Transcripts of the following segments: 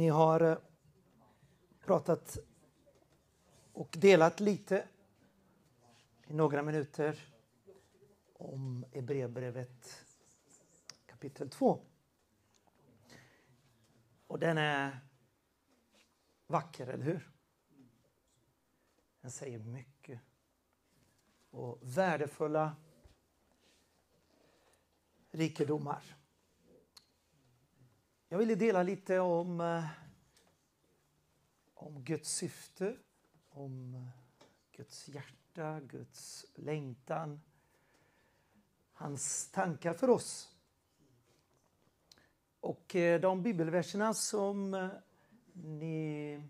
Ni har eh, pratat och delat lite i några minuter om Hebreerbrevet kapitel 2. Och den är vacker, eller hur? Den säger mycket. Och värdefulla rikedomar. Jag ville dela lite om, eh, om Guds syfte, om eh, Guds hjärta, Guds längtan, hans tankar för oss. Och eh, de bibelverserna som ni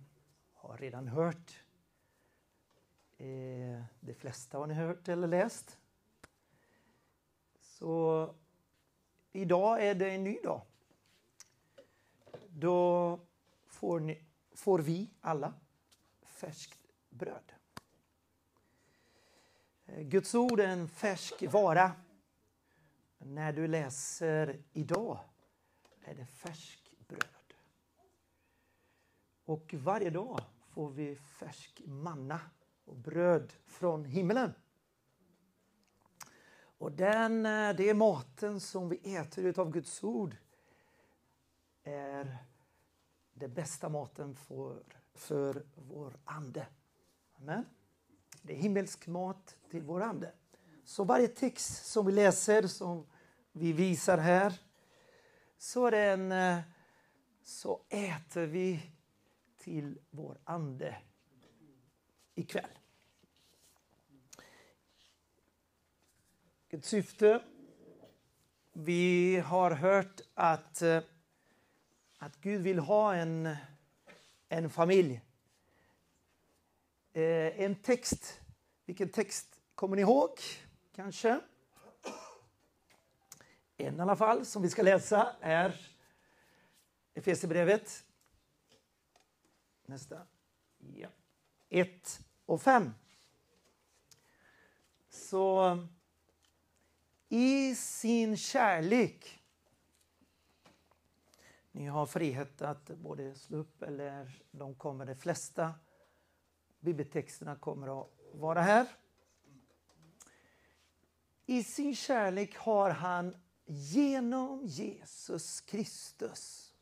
har redan hört, de flesta har ni hört eller läst. Så idag är det en ny dag. Då får, ni, får vi alla färskt bröd. Eh, Guds ord är en färsk vara. När du läser idag är det färsk bröd. Och varje dag får vi färsk manna och bröd från himlen. Och den, eh, det är maten som vi äter av Guds ord är den bästa maten för, för vår ande. Amen. Det är himmelsk mat till vår ande. Så varje text som vi läser, som vi visar här, så, är den, eh, så äter vi till vår ande ikväll. Ett syfte. Vi har hört att eh, att Gud vill ha en, en familj. Eh, en text. Vilken text kommer ni ihåg? Kanske? En i alla fall som vi ska läsa är Efesierbrevet. Nästa. Ja. 1 och 5. Så i sin kärlek ni har frihet att både slå upp eller de kommer, de flesta bibeltexterna kommer att vara här. I sin kärlek har han genom Jesus Kristus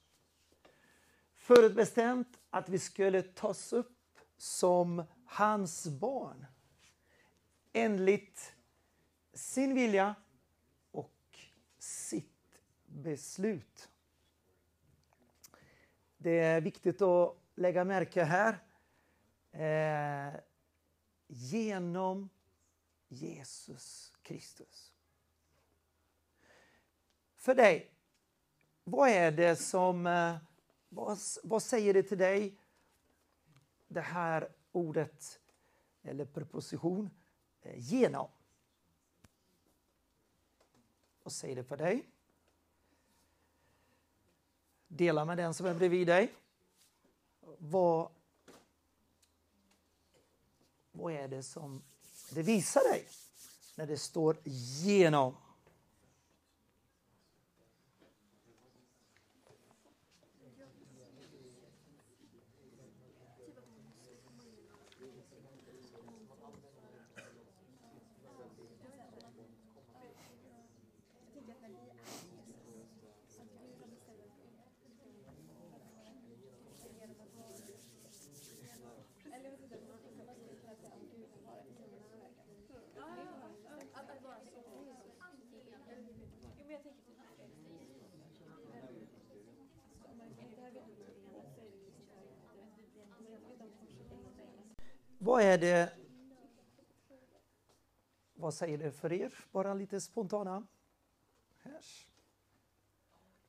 förutbestämt att vi skulle tas upp som hans barn enligt sin vilja och sitt beslut. Det är viktigt att lägga märke här. Eh, genom Jesus Kristus. För dig, vad är det som... Eh, vad, vad säger det till dig, det här ordet eller preposition eh, genom? Vad säger det för dig? Dela med den som är bredvid dig. Vad, vad är det som det visar dig när det står genom? Vad är det... Vad säger det för er? Bara lite spontana. Här.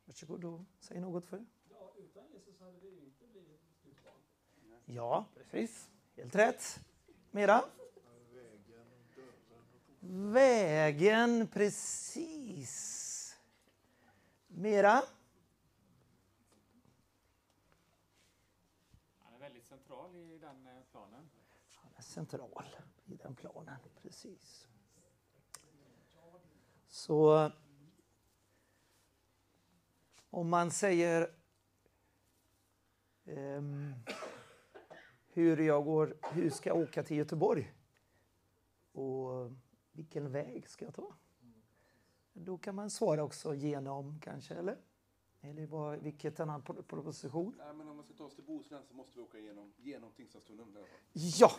Varsågod och säg något för. Ja, utan Jesus hade vi inte blivit Guds barn. Ja, precis. Helt rätt. Mera? Vägen, precis. Mera? Han är väldigt central i den eh, planen. Central i den planen, precis. Så om man säger um, hur jag går, hur ska jag åka till Göteborg och vilken väg ska jag ta? Då kan man svara också genom kanske, eller? Eller vad, vilket annan proposition? Nej, men om man ska ta oss till Bohuslän så måste vi åka genom, genom Tingstadstunneln. Ja,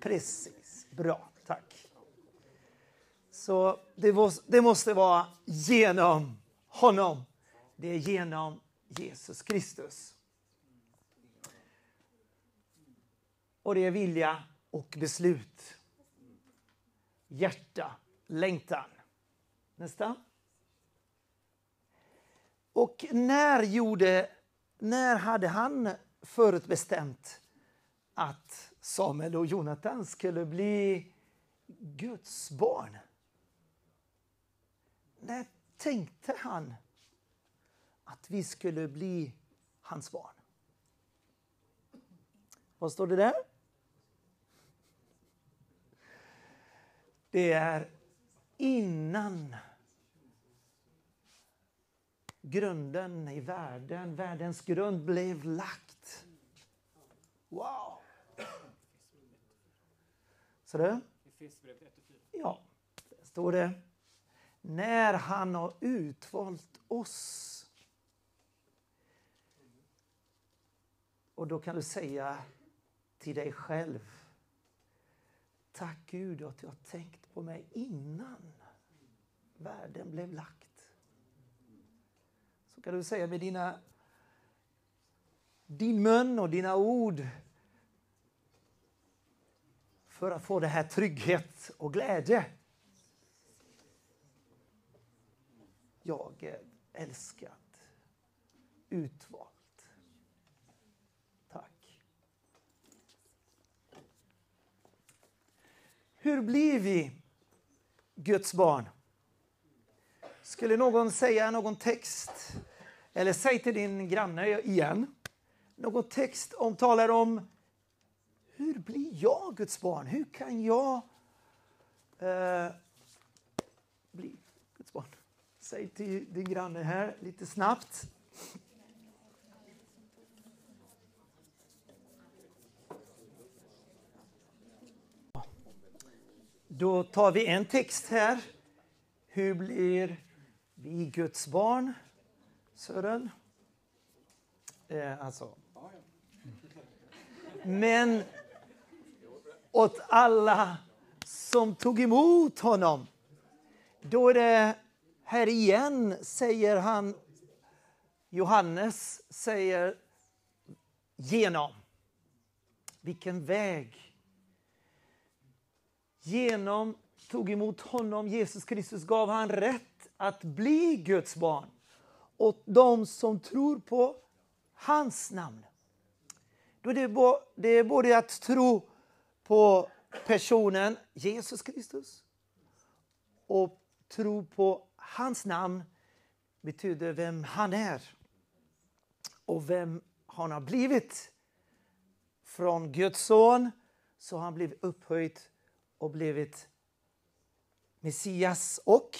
precis. Bra, tack. Så det måste, det måste vara genom honom. Det är genom Jesus Kristus. Och det är vilja och beslut. Hjärta, längtan. Nästa. Och när gjorde, när hade han förutbestämt att Samuel och Jonathan skulle bli Guds barn? När tänkte han att vi skulle bli hans barn? Vad står det där? Det är innan grunden i världen, världens grund blev lagt. Wow! Så det? Ja, där står det. När han har utvalt oss. Och då kan du säga till dig själv. Tack Gud att du har tänkt på mig innan världen blev lagt ska du säga med dina, din mun och dina ord för att få det här trygghet och glädje. Jag är älskad, utvald. Tack. Hur blir vi Guds barn? Skulle någon säga någon text, eller säg till din granne igen, någon text om talar om hur blir jag Guds barn? Hur kan jag eh, bli Guds barn? Säg till din granne här lite snabbt. Då tar vi en text här. Hur blir vi Guds barn, Sören. Eh, alltså. Men åt alla som tog emot honom. Då är det här igen, säger han, Johannes säger genom. Vilken väg. Genom tog emot honom, Jesus Kristus gav han rätt att bli Guds barn åt de som tror på hans namn. Då det är både att tro på personen Jesus Kristus och tro på hans namn betyder vem han är och vem han har blivit. Från Guds son så har han blivit upphöjd och blivit Messias och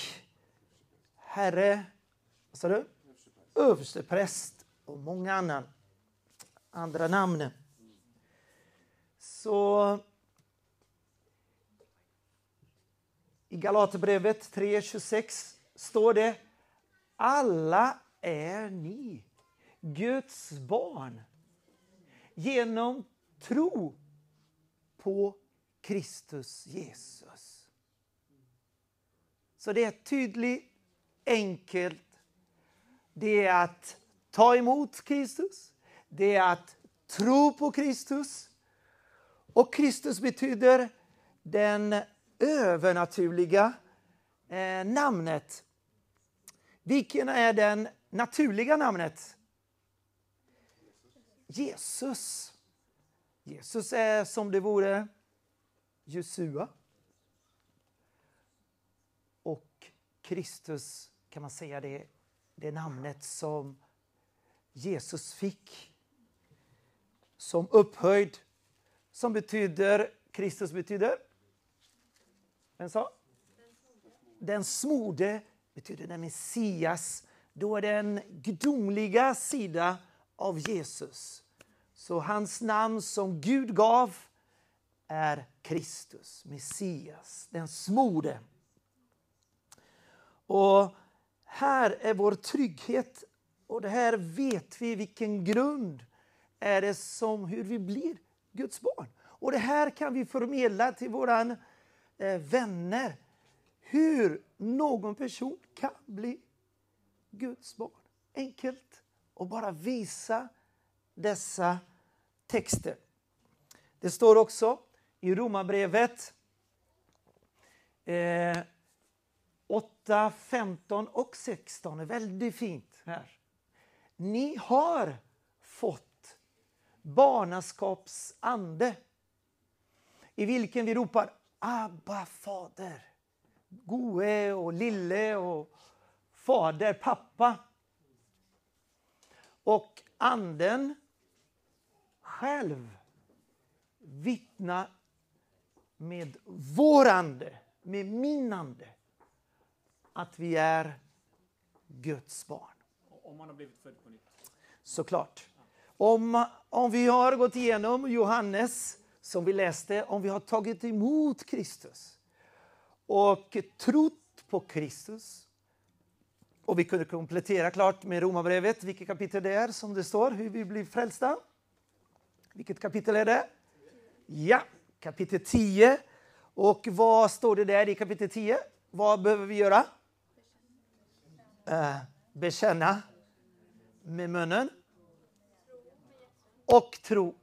herre, vad sa du? Överstepräst och många annan, andra namn. Så i Galaterbrevet 3.26 står det Alla är ni Guds barn genom tro på Kristus Jesus. Så det är tydligt enkelt. Det är att ta emot Kristus. Det är att tro på Kristus. Och Kristus betyder den övernaturliga eh, namnet. Vilken är den naturliga namnet? Jesus. Jesus är som det vore Jesua. Och Kristus kan man säga det, det namnet som Jesus fick som upphöjd, som betyder, Kristus betyder, vem sa? den smorde betyder den Messias. Då är det den gudomliga sida av Jesus. Så hans namn som Gud gav är Kristus, Messias, den smorde. Och här är vår trygghet och det här vet vi vilken grund är det som hur vi blir Guds barn. Och det här kan vi förmedla till våra eh, vänner. Hur någon person kan bli Guds barn. Enkelt. Och bara visa dessa texter. Det står också i Romarbrevet eh, 8, 15 och 16 är väldigt fint här. Ni har fått barnaskapsande i vilken vi ropar Abba fader. Goe och lille och fader, pappa. Och anden själv vittnar med vår ande, med min ande, att vi är Guds barn. Om man har blivit född på nytt. Såklart. Om, om vi har gått igenom Johannes, som vi läste, om vi har tagit emot Kristus och trott på Kristus och vi kunde komplettera klart med Romarbrevet, vilket kapitel det är som det står, hur vi blir frälsta. Vilket kapitel är det? Ja, kapitel 10. Och vad står det där i kapitel 10? Vad behöver vi göra? Eh, bekänna med munnen och tro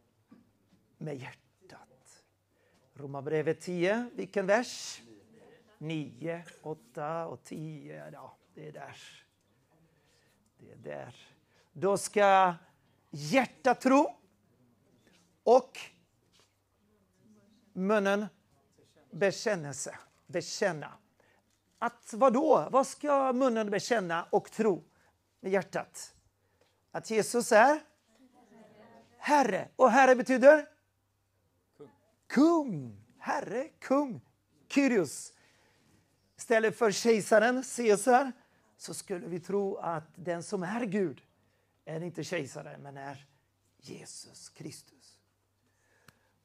med hjärtat. Romarbrevet 10, vilken vers? 9, 8 och 10. Ja, det är där. Det är där. Då ska hjärtat tro och munnen bekännelse. Bekänna. Att vad då? Vad ska munnen bekänna och tro med hjärtat? Att Jesus är Herre. Och Herre betyder? Kung. Kung. Herre, kung. Kyrios. Istället för kejsaren, Caesar, så skulle vi tro att den som är Gud är inte kejsaren, men är Jesus Kristus.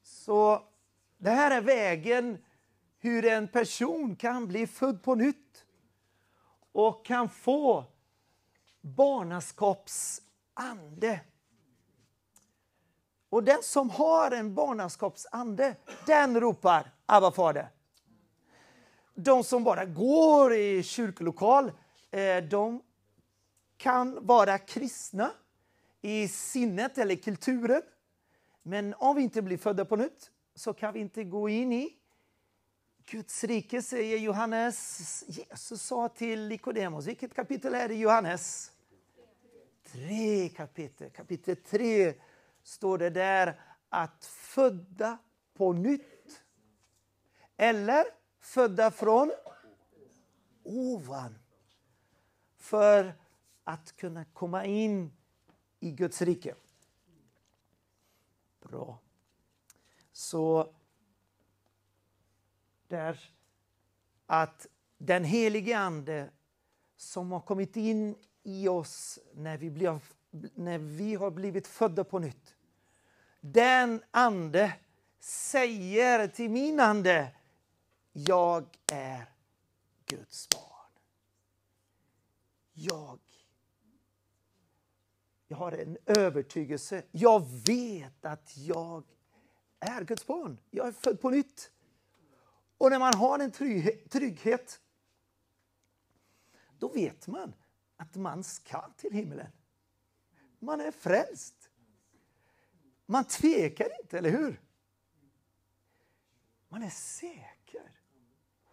Så det här är vägen hur en person kan bli född på nytt och kan få barnaskapsande. Och den som har en barnaskapsande, den ropar Abba fader. De som bara går i kyrkolokal, eh, de kan vara kristna i sinnet eller kulturen. Men om vi inte blir födda på nytt så kan vi inte gå in i Guds rike, säger Johannes. Jesus sa till Nikodemus. Vilket kapitel är det Johannes? Tre kapitel. Kapitel tre står det där att födda på nytt. Eller födda från ovan. För att kunna komma in i Guds rike. Bra. Så där att den helige Ande som har kommit in i oss när vi, blir, när vi har blivit födda på nytt. Den ande säger till min ande, jag är Guds barn. Jag, jag har en övertygelse. Jag vet att jag är Guds barn. Jag är född på nytt. Och när man har en trygghet, då vet man att man ska till himlen. Man är frälst. Man tvekar inte, eller hur? Man är säker.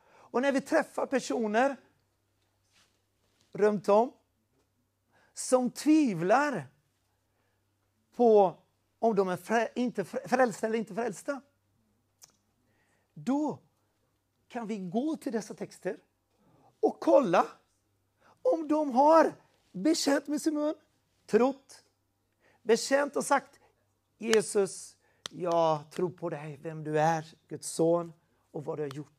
Och när vi träffar personer runt om som tvivlar på om de är frä, inte frälsta eller inte frälsta. Då kan vi gå till dessa texter och kolla om de har bekänt med sin mun, trott, bekänt och sagt Jesus, jag tror på dig, vem du är, Guds son och vad du har gjort.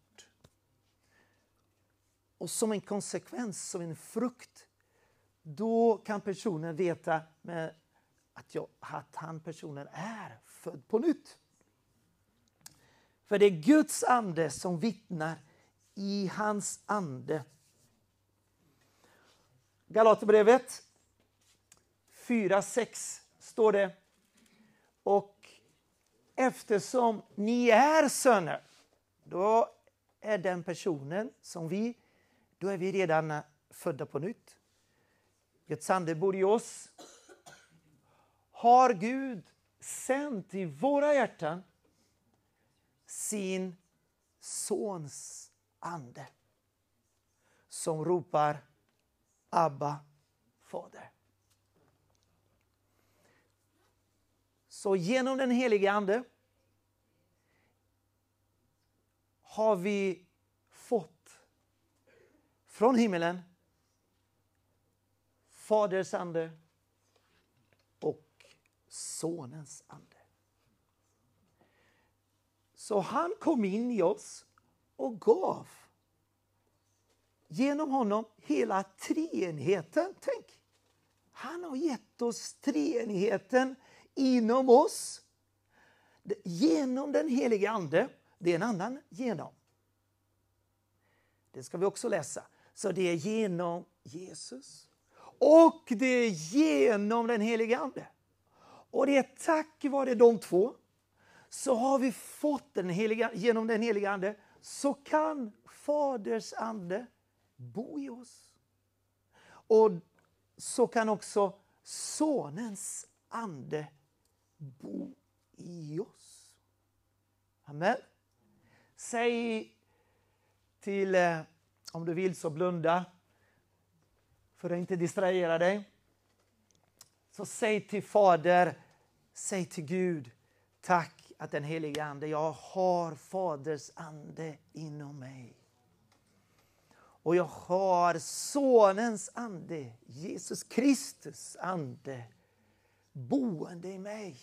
och som en konsekvens, som en frukt, då kan personen veta med att, jag, att han personen är född på nytt. För det är Guds ande som vittnar i hans ande. Galaterbrevet 4.6 står det. Och eftersom ni är söner, då är den personen som vi, då är vi redan födda på nytt. Guds ande bor i oss. Har Gud sänt i våra hjärtan sin sons ande som ropar Abba, Fader. Så genom den helige Ande har vi fått från himmelen Faders ande och Sonens ande. Så han kom in i oss och gav genom honom hela treenigheten. Tänk, han har gett oss treenigheten inom oss. Genom den helige Ande. Det är en annan genom. Det ska vi också läsa. Så det är genom Jesus. Och det är genom den helige Ande. Och det är tack vare de två så har vi fått den heliga, genom den heliga Ande så kan Faders ande bo i oss. Och så kan också Sonens ande bo i oss. Amen. Säg till, eh, om du vill så blunda för att inte distrahera dig. Så säg till Fader, säg till Gud, tack att den helige Ande, jag har Faders ande inom mig. Och jag har Sonens ande, Jesus Kristus ande, boende i mig.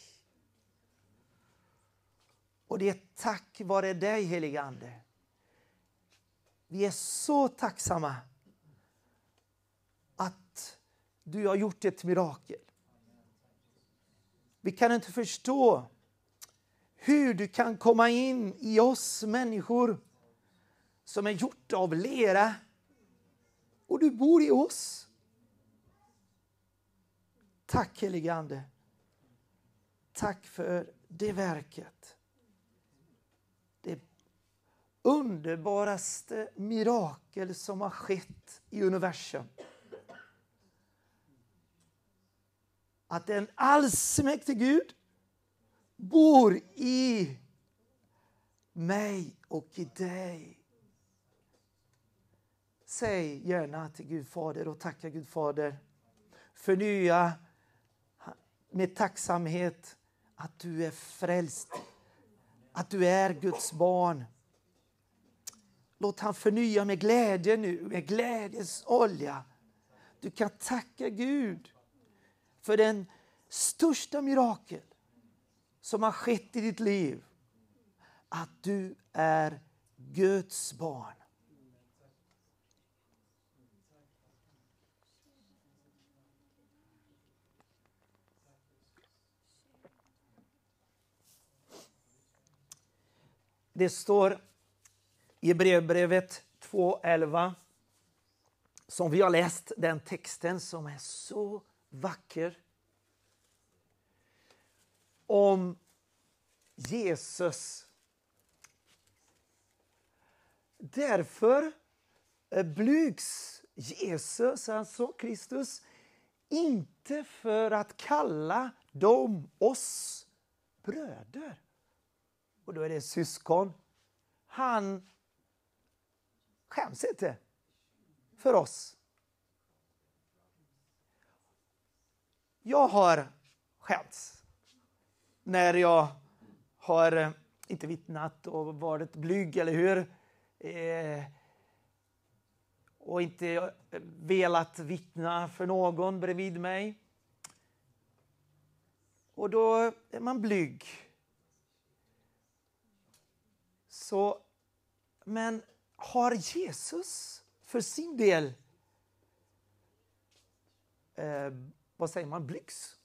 Och det är tack vare dig, helige Ande. Vi är så tacksamma att du har gjort ett mirakel. Vi kan inte förstå hur du kan komma in i oss människor som är gjort av lera och du bor i oss. Tack helige Ande. Tack för det verket. Det underbaraste mirakel som har skett i universum. Att en allsmäktig Gud bor i mig och i dig. Säg gärna till Gud Fader och tacka Gud Fader. Förnya med tacksamhet att du är frälst. Att du är Guds barn. Låt han förnya med glädje nu, med glädjes olja. Du kan tacka Gud för den största mirakel som har skett i ditt liv. Att du är Guds barn. Det står i brevbrevet 2.11 som vi har läst den texten som är så vacker om Jesus. Därför eh, blygs Jesus, alltså Kristus, inte för att kalla dem oss bröder. Och då är det syskon. Han skäms inte för oss. Jag har skämts när jag har eh, inte vittnat och varit blyg, eller hur? Eh, och inte eh, velat vittna för någon bredvid mig. Och då är man blyg. Så, men har Jesus för sin del eh, vad säger man, blygs?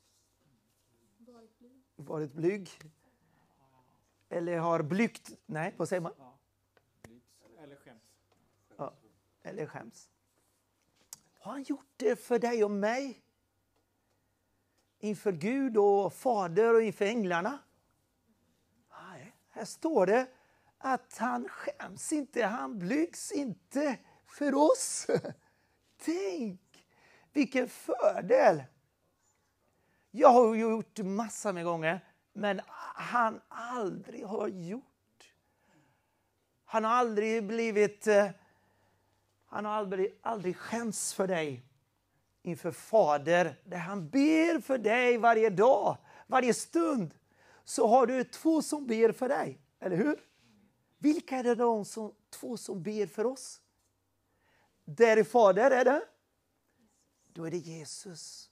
Varit blyg. Eller har blygt, nej vad säger man? Ja. Eller skäms. Eller skäms. Har han gjort det för dig och mig? Inför Gud och Fader och inför änglarna? Nej, här står det att han skäms inte, han blygs inte för oss. Tänk vilken fördel! Jag har gjort massor med gånger, men han aldrig har gjort. Han har aldrig blivit... Eh, han har aldrig, aldrig skämts för dig inför Fader, där han ber för dig varje dag, varje stund. Så har du två som ber för dig, eller hur? Vilka är det de som, två som ber för oss? Där är Fader, är det? Då är det Jesus.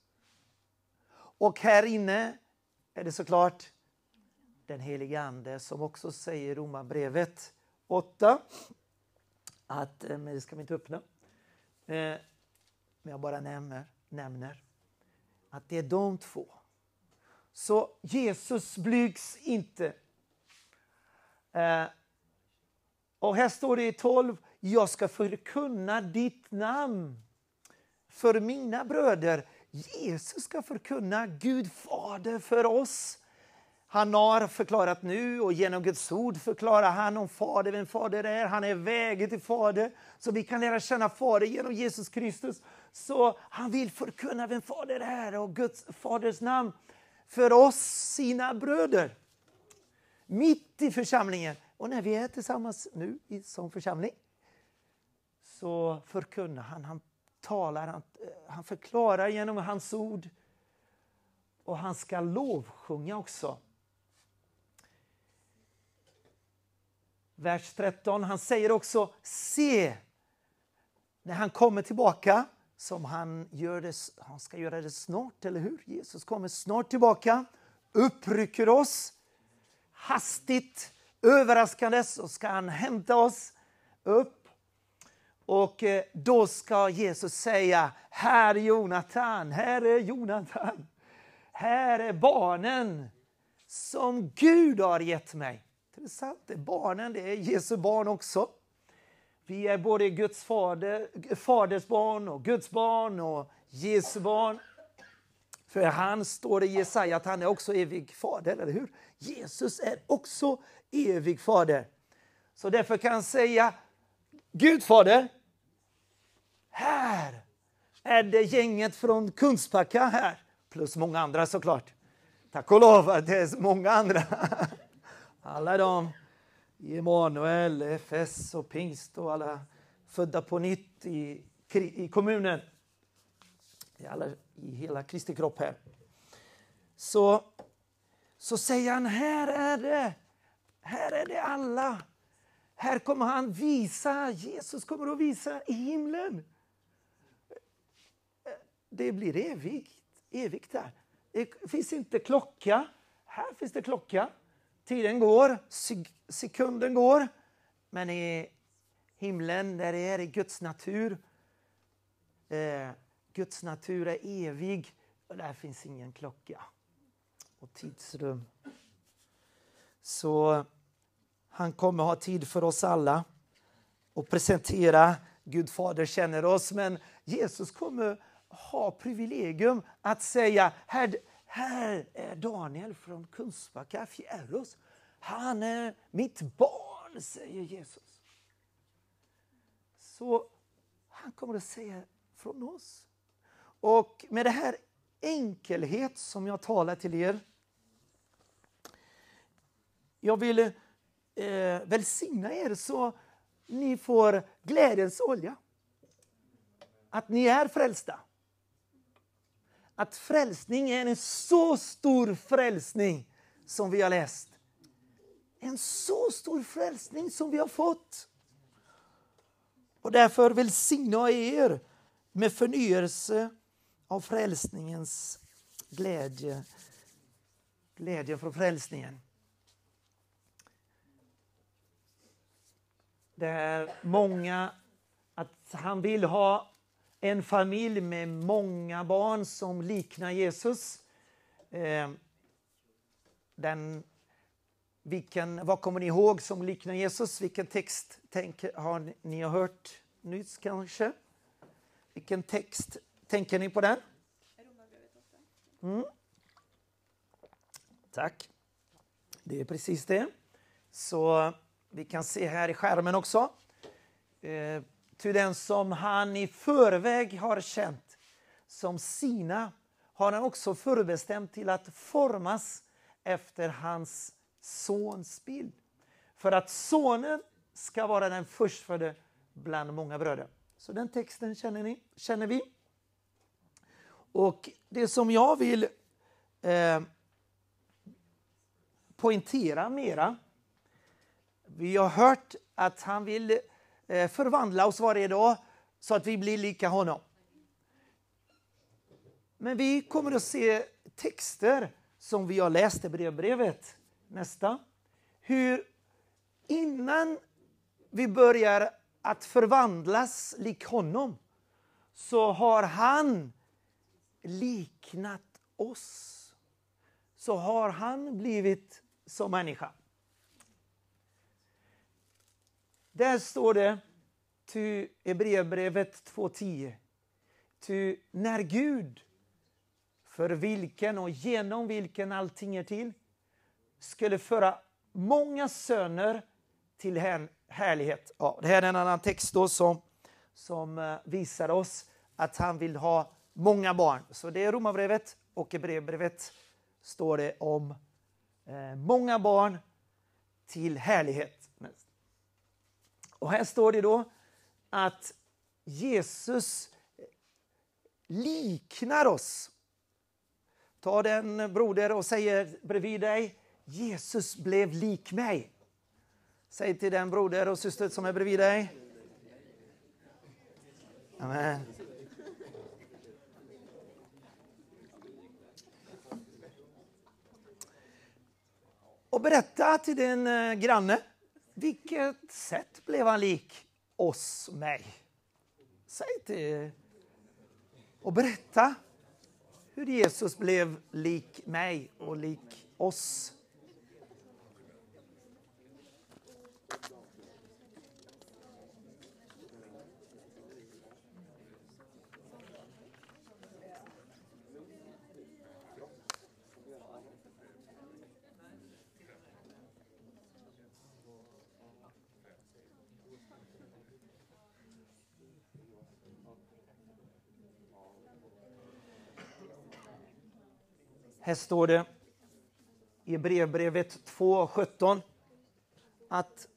Och här inne är det såklart den helige Ande som också säger i Romarbrevet 8 att, eh, men det ska vi inte öppna, eh, men jag bara nämner, nämner att det är de två. Så Jesus blygs inte. Eh, och här står det i 12, jag ska förkunna ditt namn för mina bröder. Jesus ska förkunna Gud Fader för oss. Han har förklarat nu och genom Guds ord förklarar han om Fader, vem Fader är. Han är vägen till Fader. Så vi kan lära känna Fader genom Jesus Kristus. Så han vill förkunna vem Fader är och Guds Faders namn för oss, sina bröder. Mitt i församlingen. Och när vi är tillsammans nu i- som församling så förkunnar han, han talar, han, eh, han förklarar genom hans ord. Och han ska lovsjunga också. Vers 13, han säger också se när han kommer tillbaka som han, gör det, han ska göra det snart, eller hur? Jesus kommer snart tillbaka, upprycker oss hastigt, överraskande så ska han hämta oss upp och eh, då ska Jesus säga, här är Jonathan, här är Jonathan. Här är barnen som Gud har gett mig. Intressant, det är barnen, det är Jesu barn också. Vi är både Guds fader, faders barn och Guds barn och Jesu barn. För han står i Jesaja att han är också evig fader, eller hur? Jesus är också evig fader. Så därför kan han säga Gud fader, är det gänget från Kungsbacka här, plus många andra såklart. Tack och lov att det är många andra. Alla de Emanuel, FS och Pingst och alla födda på nytt i, i kommunen. I, alla, I hela Kristi kropp här. Så, så säger han, här är det. Här är det alla. Här kommer han visa, Jesus kommer att visa i himlen. Det blir evigt, evigt där. Det finns inte klocka. Här finns det klocka. Tiden går, sek- sekunden går. Men i himlen, där det är i Guds natur, eh, Guds natur är evig och där finns ingen klocka och tidsrum. Så han kommer ha tid för oss alla och presentera Gud Fader känner oss, men Jesus kommer ha privilegium att säga här, här är Daniel från Kungsbacka, Fjärås. Han är mitt barn, säger Jesus. Så han kommer att säga från oss. Och med det här enkelhet som jag talar till er. Jag vill eh, välsigna er så ni får glädjens olja. Att ni är frälsta. Att frälsning är en så stor frälsning som vi har läst. En så stor frälsning som vi har fått. Och därför välsignar jag er med förnyelse av frälsningens glädje. Glädjen från frälsningen. Det är många att han vill ha en familj med många barn som liknar Jesus. Eh, den, vilken, vad kommer ni ihåg som liknar Jesus? Vilken text tänker, har ni, ni har hört nyss kanske? Vilken text tänker ni på den? Mm. Tack. Det är precis det. Så vi kan se här i skärmen också. Eh, till den som han i förväg har känt som sina har han också förbestämt till att formas efter hans sons bild. För att sonen ska vara den förstfödde bland många bröder. Så den texten känner, ni, känner vi. Och det som jag vill eh, poängtera mera. Vi har hört att han vill Eh, förvandla oss varje dag så att vi blir lika honom. Men vi kommer att se texter som vi har läst i brevbrevet. Nästa. Hur innan vi börjar att förvandlas lik honom så har han liknat oss. Så har han blivit som människa. Där står det i Hebreerbrevet 2.10. Ty när Gud, för vilken och genom vilken allting är till, skulle föra många söner till härlighet. Ja, det här är en annan text då som, som eh, visar oss att han vill ha många barn. Så det är Romarbrevet och Hebreerbrevet står det om eh, många barn till härlighet. Och här står det då att Jesus liknar oss. Ta den broder och säger bredvid dig, Jesus blev lik mig. Säg till den broder och syster som är bredvid dig. Amen. Och berätta till din eh, granne, vilket sätt blev han lik oss, mig? Säg till och berätta hur Jesus blev lik mig och lik oss. Här står det i brevbrevet 2.17 att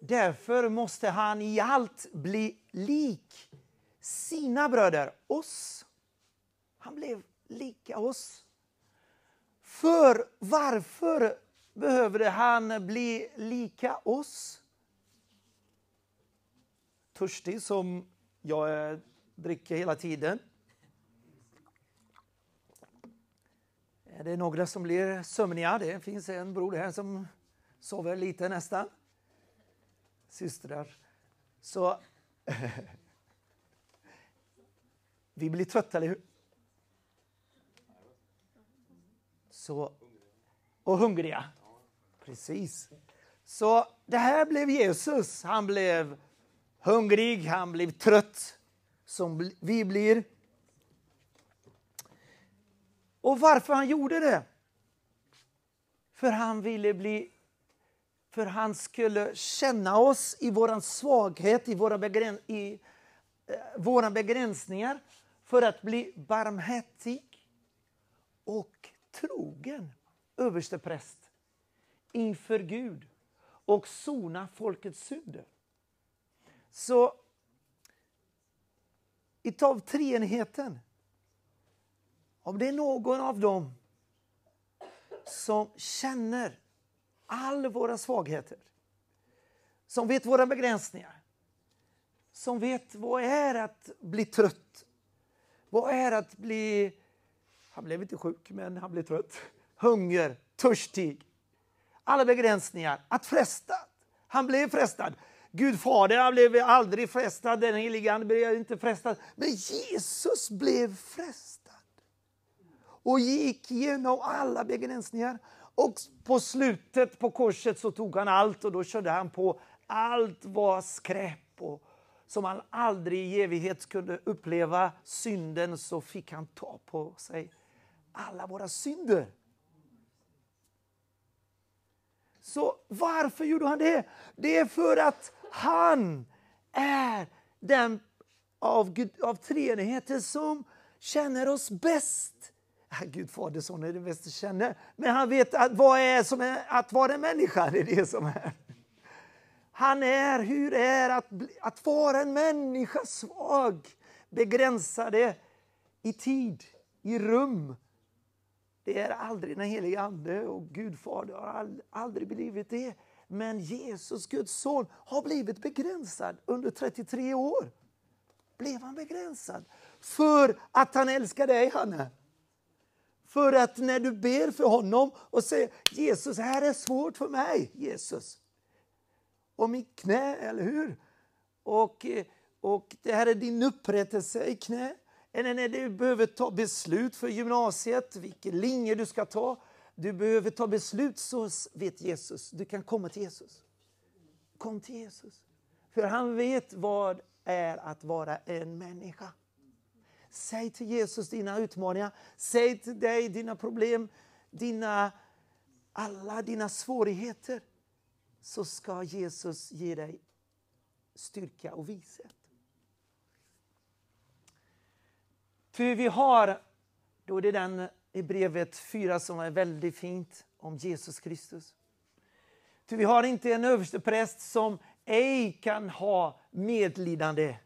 därför måste han i allt bli lik sina bröder, oss. Han blev lika oss. För varför behövde han bli lika oss? Törstig som jag dricker hela tiden. Det Är några som blir sömniga? Det finns en bror här som sover lite nästan. Systrar. Så vi blir trötta, eller hur? Så, och hungriga. Precis. Så det här blev Jesus. Han blev hungrig, han blev trött, som vi blir. Och varför han gjorde det? För han ville bli för han skulle känna oss i vår svaghet, i våra, begräns i, eh, våra begränsningar för att bli barmhärtig och trogen överstepräst inför Gud och sona folkets synder. Så utav treenigheten om det är någon av dem som känner all våra svagheter, som vet våra begränsningar, som vet vad är att bli trött, vad är att bli, han blev inte sjuk men han blev trött, hunger, törstig, alla begränsningar, att frestad. Han blev frestad. Gud fader han blev aldrig frestad, den helige Ande blev inte frestad. Men Jesus blev frestad. Och gick igenom alla begränsningar. Och på slutet på korset så tog han allt och då körde han på. Allt var skräp och som han aldrig i evighet kunde uppleva synden så fick han ta på sig alla våra synder. Så varför gjorde han det? Det är för att han är den av, Gud, av treenigheten som känner oss bäst. Gud Fader, Son är det bästa känner. Men han vet att vad är som är att vara en människa. Det är det som är. Han är, hur är att, att vara en människa svag, begränsade i tid, i rum. Det är aldrig den helige Ande och Gud Fader har aldrig blivit det. Men Jesus, Guds son, har blivit begränsad under 33 år. Blev han begränsad? För att han älskar dig, Hanne. För att när du ber för honom och säger Jesus, det här är svårt för mig, Jesus. Och mitt knä, eller hur? Och, och det här är din upprättelse i knä. Eller när du behöver ta beslut för gymnasiet, vilken linje du ska ta. Du behöver ta beslut, så vet Jesus. Du kan komma till Jesus. Kom till Jesus. För han vet vad är att vara en människa. Säg till Jesus dina utmaningar. Säg till dig dina problem, dina, alla dina svårigheter. Så ska Jesus ge dig styrka och vishet. Ty vi har, då är det den i brevet 4 som är väldigt fint om Jesus Kristus. Ty vi har inte en överstepräst som ej kan ha medlidande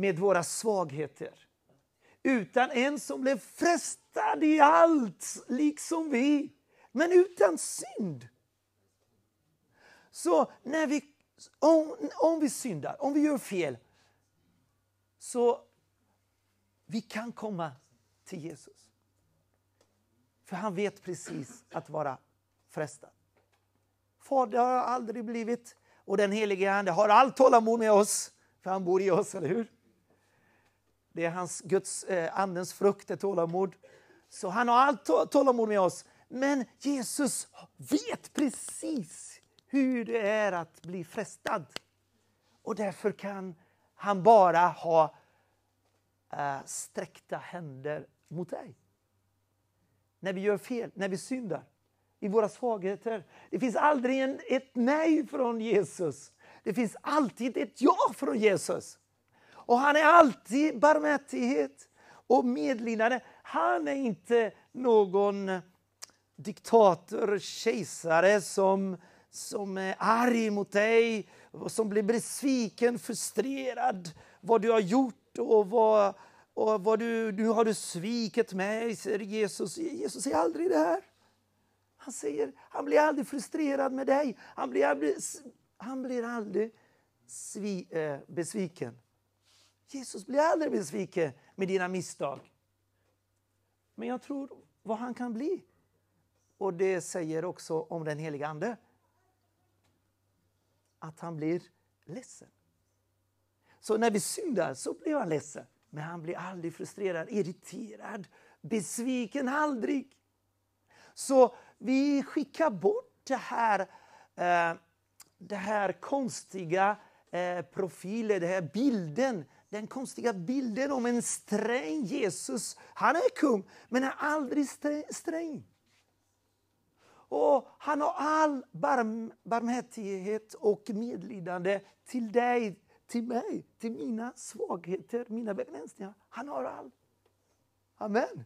med våra svagheter. Utan en som blev frestad i allt, liksom vi, men utan synd. Så när vi, om, om vi syndar, om vi gör fel, så vi kan komma till Jesus. För han vet precis att vara frestad. Fader har aldrig blivit och den helige Ande har allt tålamod med oss, för han bor i oss, eller hur? Det är hans Guds eh, andens frukt, är tålamod. Så han har allt tålamod med oss. Men Jesus vet precis hur det är att bli frestad. Och därför kan han bara ha eh, sträckta händer mot dig. När vi gör fel, när vi syndar, i våra svagheter. Det finns aldrig en, ett nej från Jesus. Det finns alltid ett ja från Jesus. Och han är alltid barmhärtighet och medlidande. Han är inte någon diktator, kejsare som, som är arg mot dig och som blir besviken, frustrerad vad du har gjort och vad, och vad du, nu har du svikit mig, säger Jesus. Jesus säger aldrig det här. Han, säger, han blir aldrig frustrerad med dig. Han blir aldrig, han blir aldrig svi, eh, besviken. Jesus blir aldrig besviken med dina misstag. Men jag tror vad han kan bli. Och det säger också om den heliga Ande. Att han blir ledsen. Så när vi syndar så blir han ledsen. Men han blir aldrig frustrerad, irriterad, besviken, aldrig. Så vi skickar bort det här, eh, det här konstiga eh, profilen, den här bilden den konstiga bilden om en sträng Jesus. Han är kung, men är aldrig sträng. Och han har all barm, barmhärtighet och medlidande till dig, till mig, till mina svagheter, mina begränsningar. Han har allt. Amen.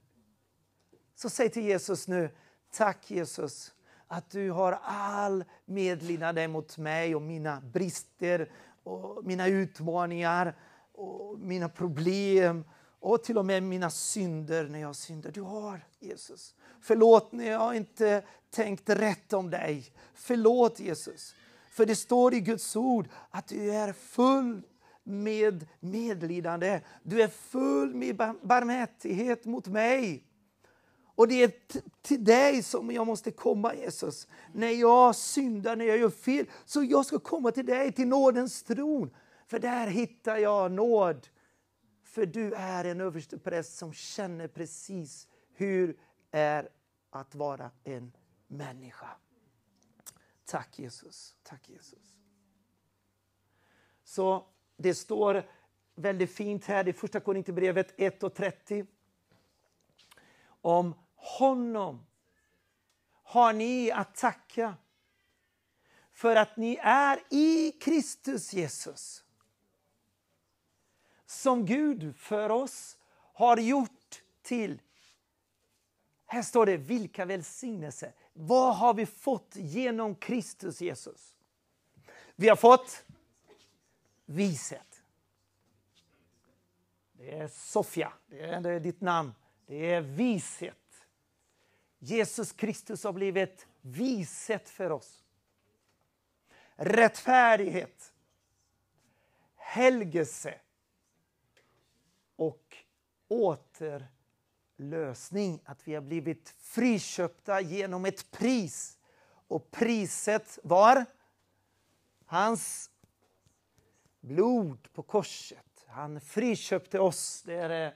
Så säg till Jesus nu, tack Jesus att du har all medlidande mot mig och mina brister och mina utmaningar och mina problem och till och med mina synder när jag syndar. Du har Jesus. Förlåt när jag inte tänkt rätt om dig. Förlåt Jesus. För det står i Guds ord att du är full med medlidande. Du är full med barmhärtighet mot mig. Och det är till dig som jag måste komma Jesus. När jag syndar, när jag gör fel, så jag ska komma till dig, till nådens tron. För där hittar jag nåd. För du är en överstepräst som känner precis hur är att vara en människa. Tack Jesus. Tack Jesus. Så det står väldigt fint här i första Korinthierbrevet 1 och 30. Om honom har ni att tacka för att ni är i Kristus Jesus. Som Gud för oss har gjort till här står det vilka välsignelser. Vad har vi fått genom Kristus Jesus? Vi har fått vishet. Det är Sofia, det är, det är ditt namn. Det är vishet. Jesus Kristus har blivit vishet för oss. Rättfärdighet. Helgelse. Återlösning. Att vi har blivit friköpta genom ett pris. Och priset var hans blod på korset. Han friköpte oss. Det är eh,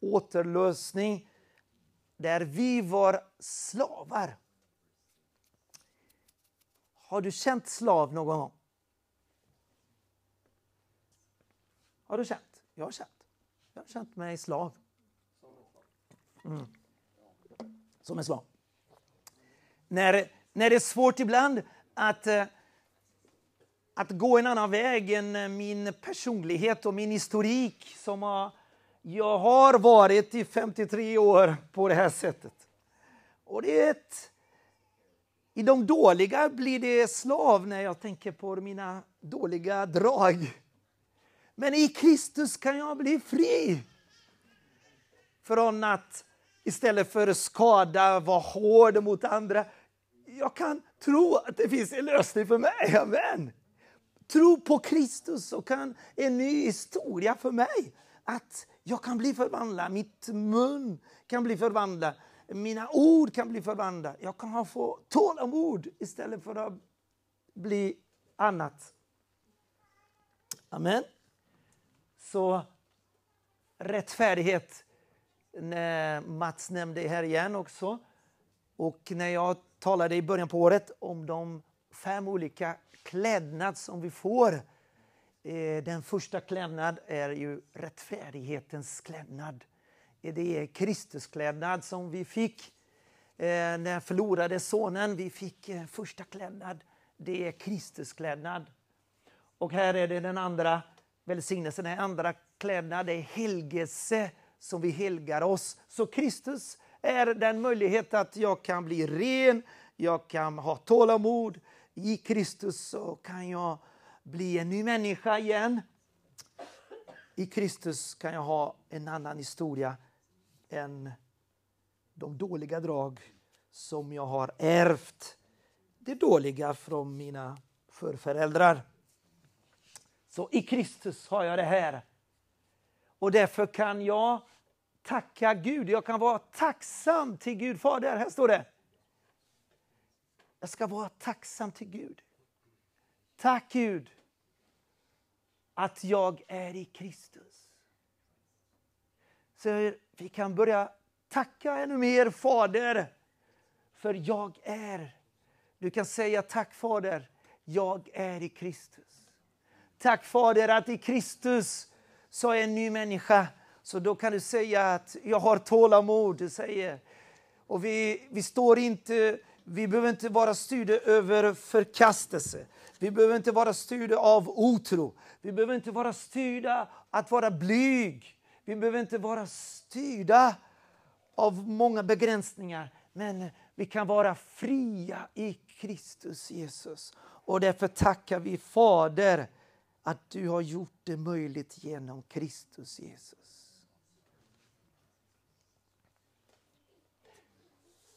återlösning där vi var slavar. Har du känt slav någon gång? Har du känt? Jag har känt. Jag har känt mig slav. Mm. Som en slav. När, när det är svårt ibland att, eh, att gå en annan väg än eh, min personlighet och min historik som har jag har varit i 53 år på det här sättet. Och det är ett, I de dåliga blir det slav när jag tänker på mina dåliga drag. Men i Kristus kan jag bli fri. Från att istället för att skada, vara hård mot andra. Jag kan tro att det finns en lösning för mig. Amen. Tro på Kristus så kan en ny historia för mig. Att jag kan bli förvandlad, mitt mun kan bli förvandlad, mina ord kan bli förvandlade. Jag kan få tålamod istället för att bli annat. Amen. Så rättfärdighet, när Mats nämnde här igen också. Och när jag talade i början på året om de fem olika klädnad som vi får eh, den första klädnad är ju rättfärdighetens klädnad. Eh, det är Kristus klädnad som vi fick eh, Den förlorade sonen. Vi fick första klädnad. Det är Kristus klädnad. Och här är det den andra välsignelsen, är andra klädnad. Det är helgelse som vi helgar oss. Så Kristus är den möjlighet att jag kan bli ren, jag kan ha tålamod. I Kristus så kan jag bli en ny människa igen. I Kristus kan jag ha en annan historia än de dåliga drag som jag har ärvt. Det dåliga från mina förföräldrar. Så i Kristus har jag det här. Och därför kan jag tacka Gud. Jag kan vara tacksam till Gud Fader. Här står det. Jag ska vara tacksam till Gud. Tack Gud att jag är i Kristus. Så vi kan börja tacka ännu mer Fader, för jag är. Du kan säga tack Fader, jag är i Kristus. Tack Fader att i Kristus så är jag en ny människa. Så då kan du säga att jag har tålamod. Du säger. Och vi, vi står inte, vi behöver inte vara styrda över förkastelse. Vi behöver inte vara styrda av otro. Vi behöver inte vara styrda att vara blyg. Vi behöver inte vara styrda av många begränsningar. Men vi kan vara fria i Kristus Jesus. Och därför tackar vi Fader att du har gjort det möjligt genom Kristus Jesus.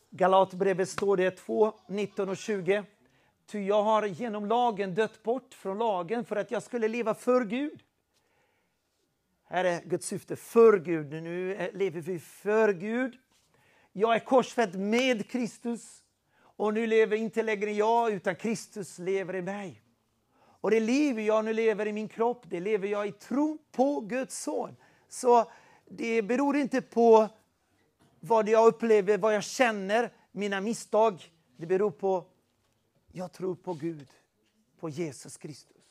Galatbrevet står det 2, 19 och 20. Ty jag har genom lagen dött bort från lagen för att jag skulle leva för Gud. Här är Guds syfte, för Gud. Nu lever vi för Gud. Jag är korsfäst med Kristus. Och nu lever inte längre jag, utan Kristus lever i mig. Och det liv jag nu lever i min kropp, det lever jag i tro på Guds son. Så det beror inte på vad jag upplever, vad jag känner, mina misstag. Det beror på, jag tror på Gud, på Jesus Kristus.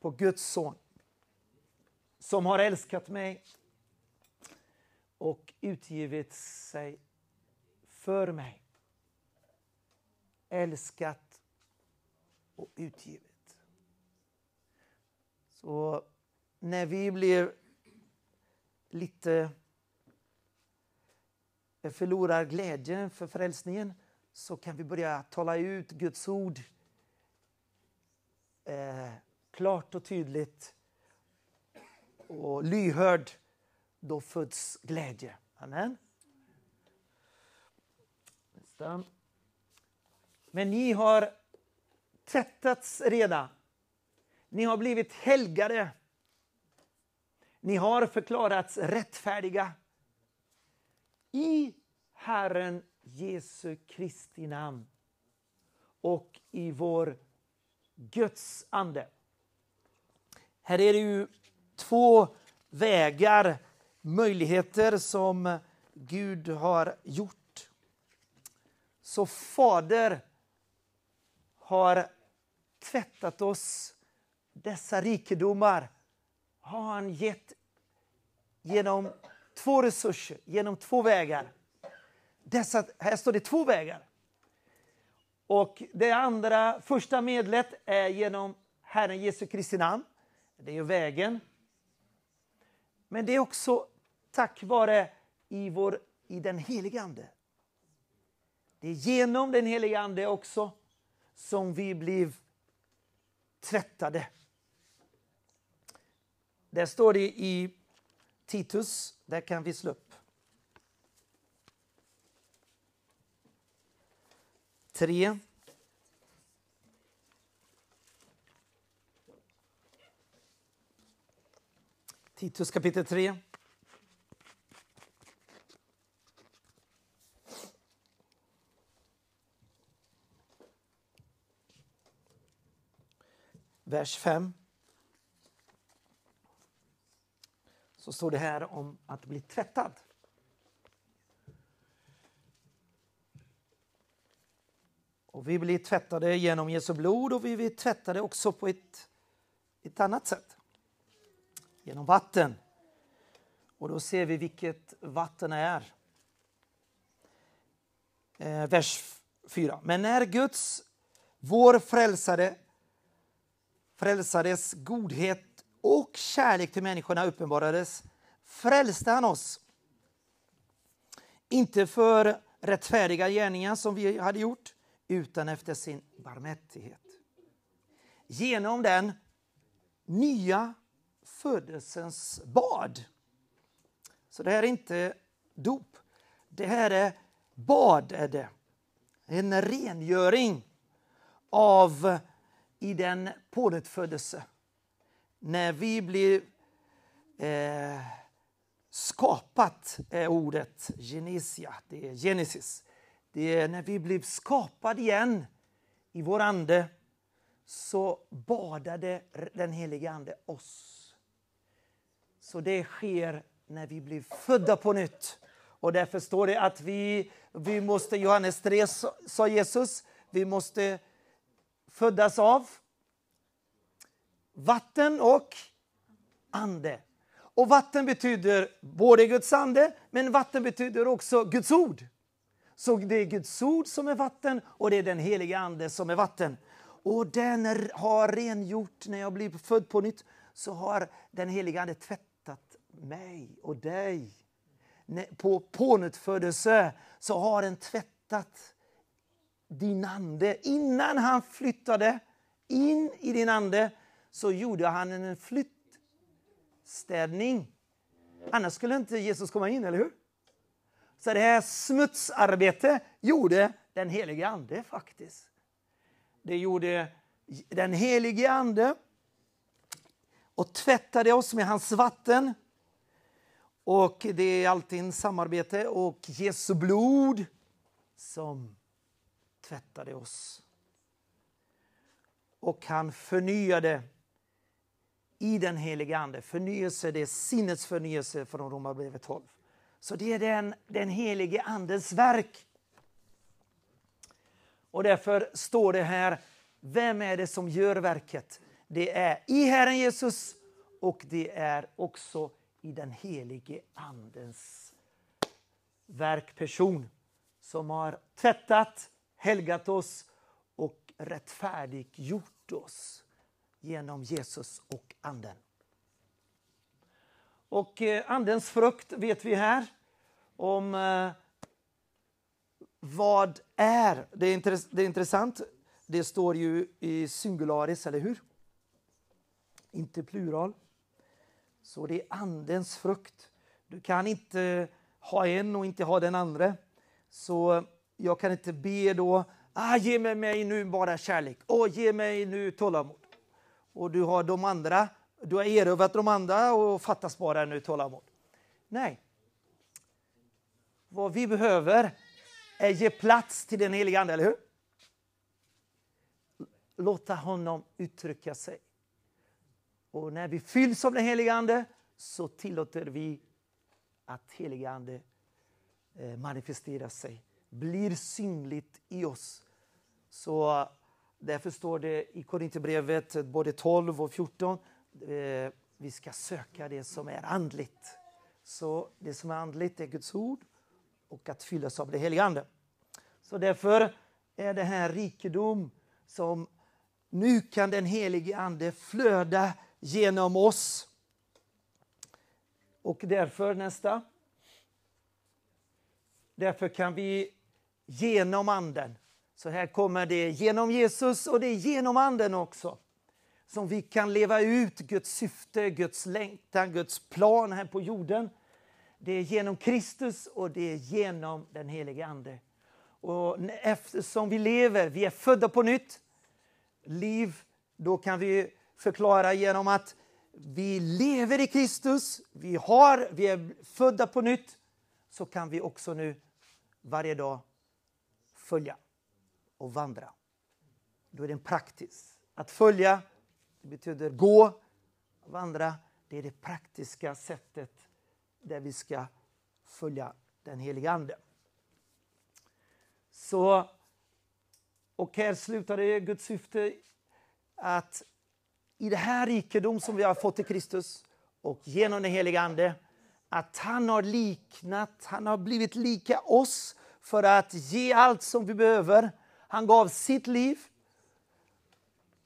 På Guds son. Som har älskat mig och utgivit sig för mig. Älskat och utgivet. Så när vi blir lite eh, förlorar glädjen för frälsningen så kan vi börja tala ut Guds ord eh, klart och tydligt och lyhörd. Då föds glädje. Amen. Nästa. Men ni har tvättats reda. Ni har blivit helgade. Ni har förklarats rättfärdiga i Herren Jesu Kristi namn och i vår Guds ande. Här är det ju två vägar, möjligheter som Gud har gjort. Så Fader har tvättat oss. Dessa rikedomar har han gett genom två resurser, genom två vägar. Dessa, här står det två vägar. Och det andra, första medlet är genom Herren Jesu Kristi namn. Det är ju vägen. Men det är också tack vare i, vår, i den helige Ande. Det är genom den helige Ande också som vi blir tvättade. Där står det i Titus, där kan vi slå upp. 3. Titus kapitel 3. Vers 5. Så står det här om att bli tvättad. Och vi blir tvättade genom Jesu blod och vi blir tvättade också på ett, ett annat sätt. Genom vatten. Och då ser vi vilket vatten är. Eh, vers 4. Men när Guds, vår frälsare, frälsares godhet och kärlek till människorna uppenbarades frälste han oss. Inte för rättfärdiga gärningar som vi hade gjort utan efter sin barmhärtighet. Genom den nya födelsens bad. Så det här är inte dop. Det här är bad. Är det. En rengöring av i den pånyttfödelse. När vi blir eh, skapat är ordet genesia, det är genesis. Det är när vi blir skapade igen i vår ande så badade den helige Ande oss. Så det sker när vi blir födda på nytt. Och därför står det att vi, vi måste, Johannes 3 sa Jesus, vi måste föddas av vatten och ande. Och vatten betyder både Guds ande, men vatten betyder också Guds ord. Så det är Guds ord som är vatten och det är den heliga ande som är vatten. Och den har rengjort, när jag blir född på nytt, så har den heliga ande tvättat mig och dig. På pånyttfödelse så har den tvättat din ande. Innan han flyttade in i din ande så gjorde han en flyttstädning. Annars skulle inte Jesus komma in, eller hur? Så det här smutsarbetet gjorde den helige Ande faktiskt. Det gjorde den helige Ande och tvättade oss med hans vatten. Och det är alltid en samarbete och Jesu blod som tvättade oss. Och han förnyade i den helige Ande. Förnyelse, det är sinnets förnyelse från Romarbrevet 12. Så det är den, den helige Andens verk. Och därför står det här, vem är det som gör verket? Det är i Herren Jesus och det är också i den helige Andens verkperson som har tvättat, helgat oss och rättfärdiggjort oss genom Jesus och Anden. Och eh, Andens frukt vet vi här om eh, vad är. Det är, intress det är intressant. Det står ju i singularis, eller hur? Inte plural. Så det är Andens frukt. Du kan inte ha en och inte ha den andra. Så jag kan inte be då, ah, ge mig, mig nu bara kärlek, och ge mig nu tålamod. Och du har de andra, du har erövrat de andra och fattas bara nu tålamod. Nej. Vad vi behöver är ge plats till den heliga Ande, eller hur? Låta honom uttrycka sig. Och när vi fylls av den heliga Ande så tillåter vi att heliga Ande eh, manifesterar sig, blir synligt i oss. Så därför står det i Korinthierbrevet både 12 och 14, eh, vi ska söka det som är andligt. Så det som är andligt är Guds ord och att fyllas av det heliga Ande. Så därför är det här rikedom som nu kan den helige Ande flöda genom oss. Och därför, nästa. Därför kan vi genom Anden, så här kommer det genom Jesus och det är genom Anden också, som vi kan leva ut Guds syfte, Guds längtan, Guds plan här på jorden. Det är genom Kristus och det är genom den helige Ande. Och eftersom vi lever, vi är födda på nytt, liv, då kan vi förklara genom att vi lever i Kristus, vi, har, vi är födda på nytt, så kan vi också nu varje dag följa och vandra. Då är det praktisk. Att följa det betyder gå, vandra. Det är det praktiska sättet där vi ska följa den heliga Ande. Så, och här slutar det Guds syfte att i det här rikedom som vi har fått i Kristus och genom den heliga Ande, att han har liknat, han har blivit lika oss för att ge allt som vi behöver. Han gav sitt liv.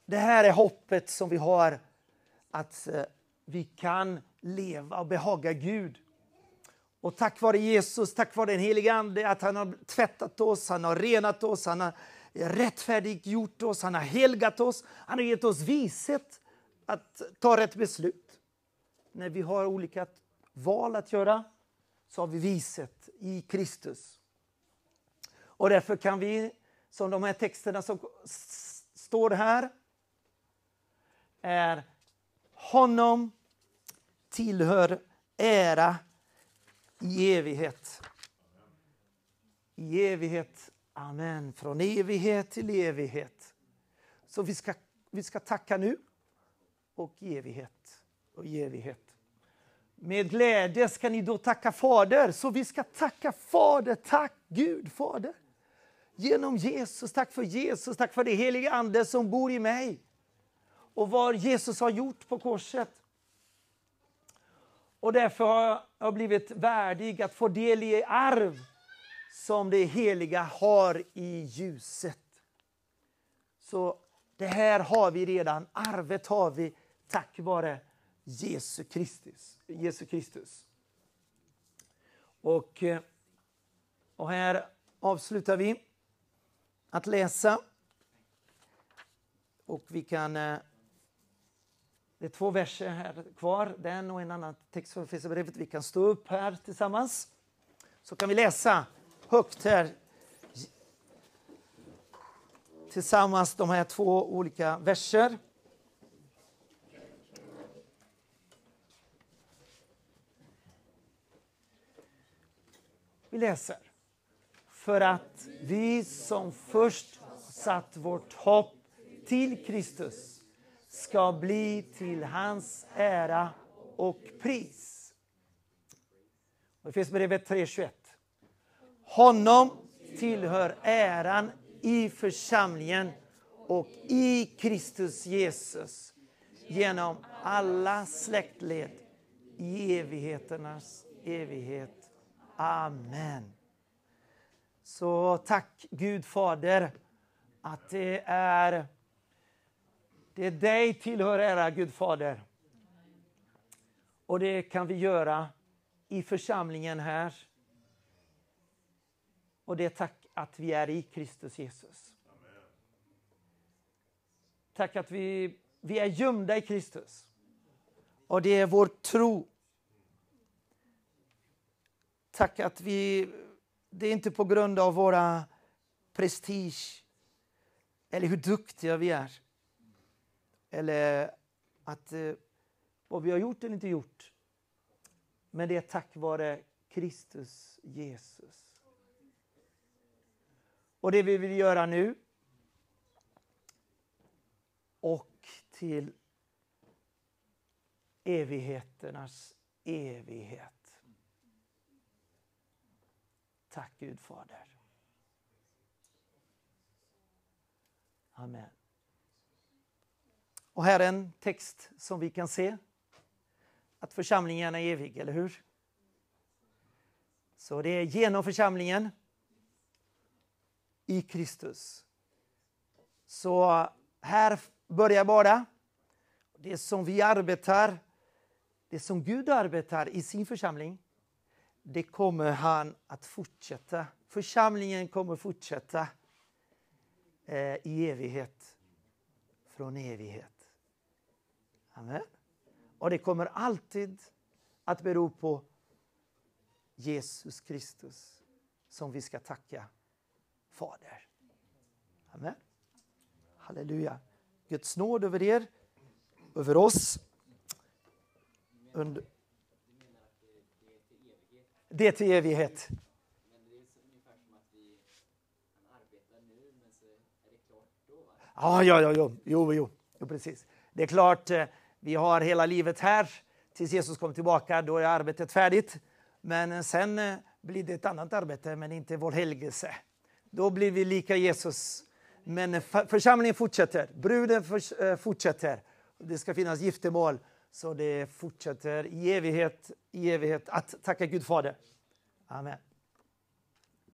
Det här är hoppet som vi har, att eh, vi kan leva och behaga Gud. Och tack vare Jesus, tack vare den helige Ande, att han har tvättat oss, han har renat oss, han har rättfärdiggjort oss, han har helgat oss, han har gett oss vishet att ta rätt beslut. När vi har olika val att göra så har vi vishet i Kristus. Och därför kan vi, som de här texterna som står här, är honom tillhör ära i evighet. I evighet. Amen. Från evighet till evighet. Så vi ska, vi ska tacka nu och i evighet. Och i evighet. Med glädje ska ni då tacka Fader. Så vi ska tacka Fader. Tack Gud Fader. Genom Jesus. Tack för Jesus. Tack för det heliga Ande som bor i mig. Och vad Jesus har gjort på korset. Och därför har jag blivit värdig att få del i arv som det heliga har i ljuset. Så det här har vi redan, arvet har vi tack vare Jesus Kristus. Jesus Kristus. Och, eh, och här avslutar vi att läsa. Och vi kan... Eh, det är två verser här kvar, den och en annan text från Efesierbrevet. Vi kan stå upp här tillsammans. Så kan vi läsa högt här tillsammans de här två olika verser. Vi läser. För att vi som först satt vårt hopp till Kristus ska bli till hans ära och pris. Efesierbrevet 3.21. Honom tillhör äran i församlingen och i Kristus Jesus genom alla släktled i evigheternas evighet. Amen. Så tack Gud Fader att det är det är dig tillhör ära Gud Fader. Och det kan vi göra i församlingen här. Och det är tack att vi är i Kristus Jesus. Tack att vi, vi är gömda i Kristus. Och det är vår tro. Tack att vi, det är inte på grund av våra prestige eller hur duktiga vi är. Eller att eh, vad vi har gjort eller inte gjort. Men det är tack vare Kristus Jesus. Och det vi vill göra nu och till evigheternas evighet. Tack Gud Fader. Amen. Och här är en text som vi kan se. Att församlingen är evig, eller hur? Så det är genom församlingen i Kristus. Så här börjar bara det som vi arbetar, det som Gud arbetar i sin församling, det kommer han att fortsätta. Församlingen kommer fortsätta eh, i evighet, från evighet. Amen. Och det kommer alltid att bero på Jesus Kristus som vi ska tacka Fader. Amen. Halleluja. Guds nåd över er, över oss. Under... Det är till evighet. Ja, ja, ja, jo, jo, jo, jo, precis. Det är klart, eh, vi har hela livet här tills Jesus kommer tillbaka. Då är arbetet färdigt. Men sen eh, blir det ett annat arbete, men inte vår helgelse. Då blir vi lika Jesus. Men församlingen fortsätter, bruden eh, fortsätter. Det ska finnas giftermål, så det fortsätter i evighet, i evighet att tacka Gud Fader. Amen.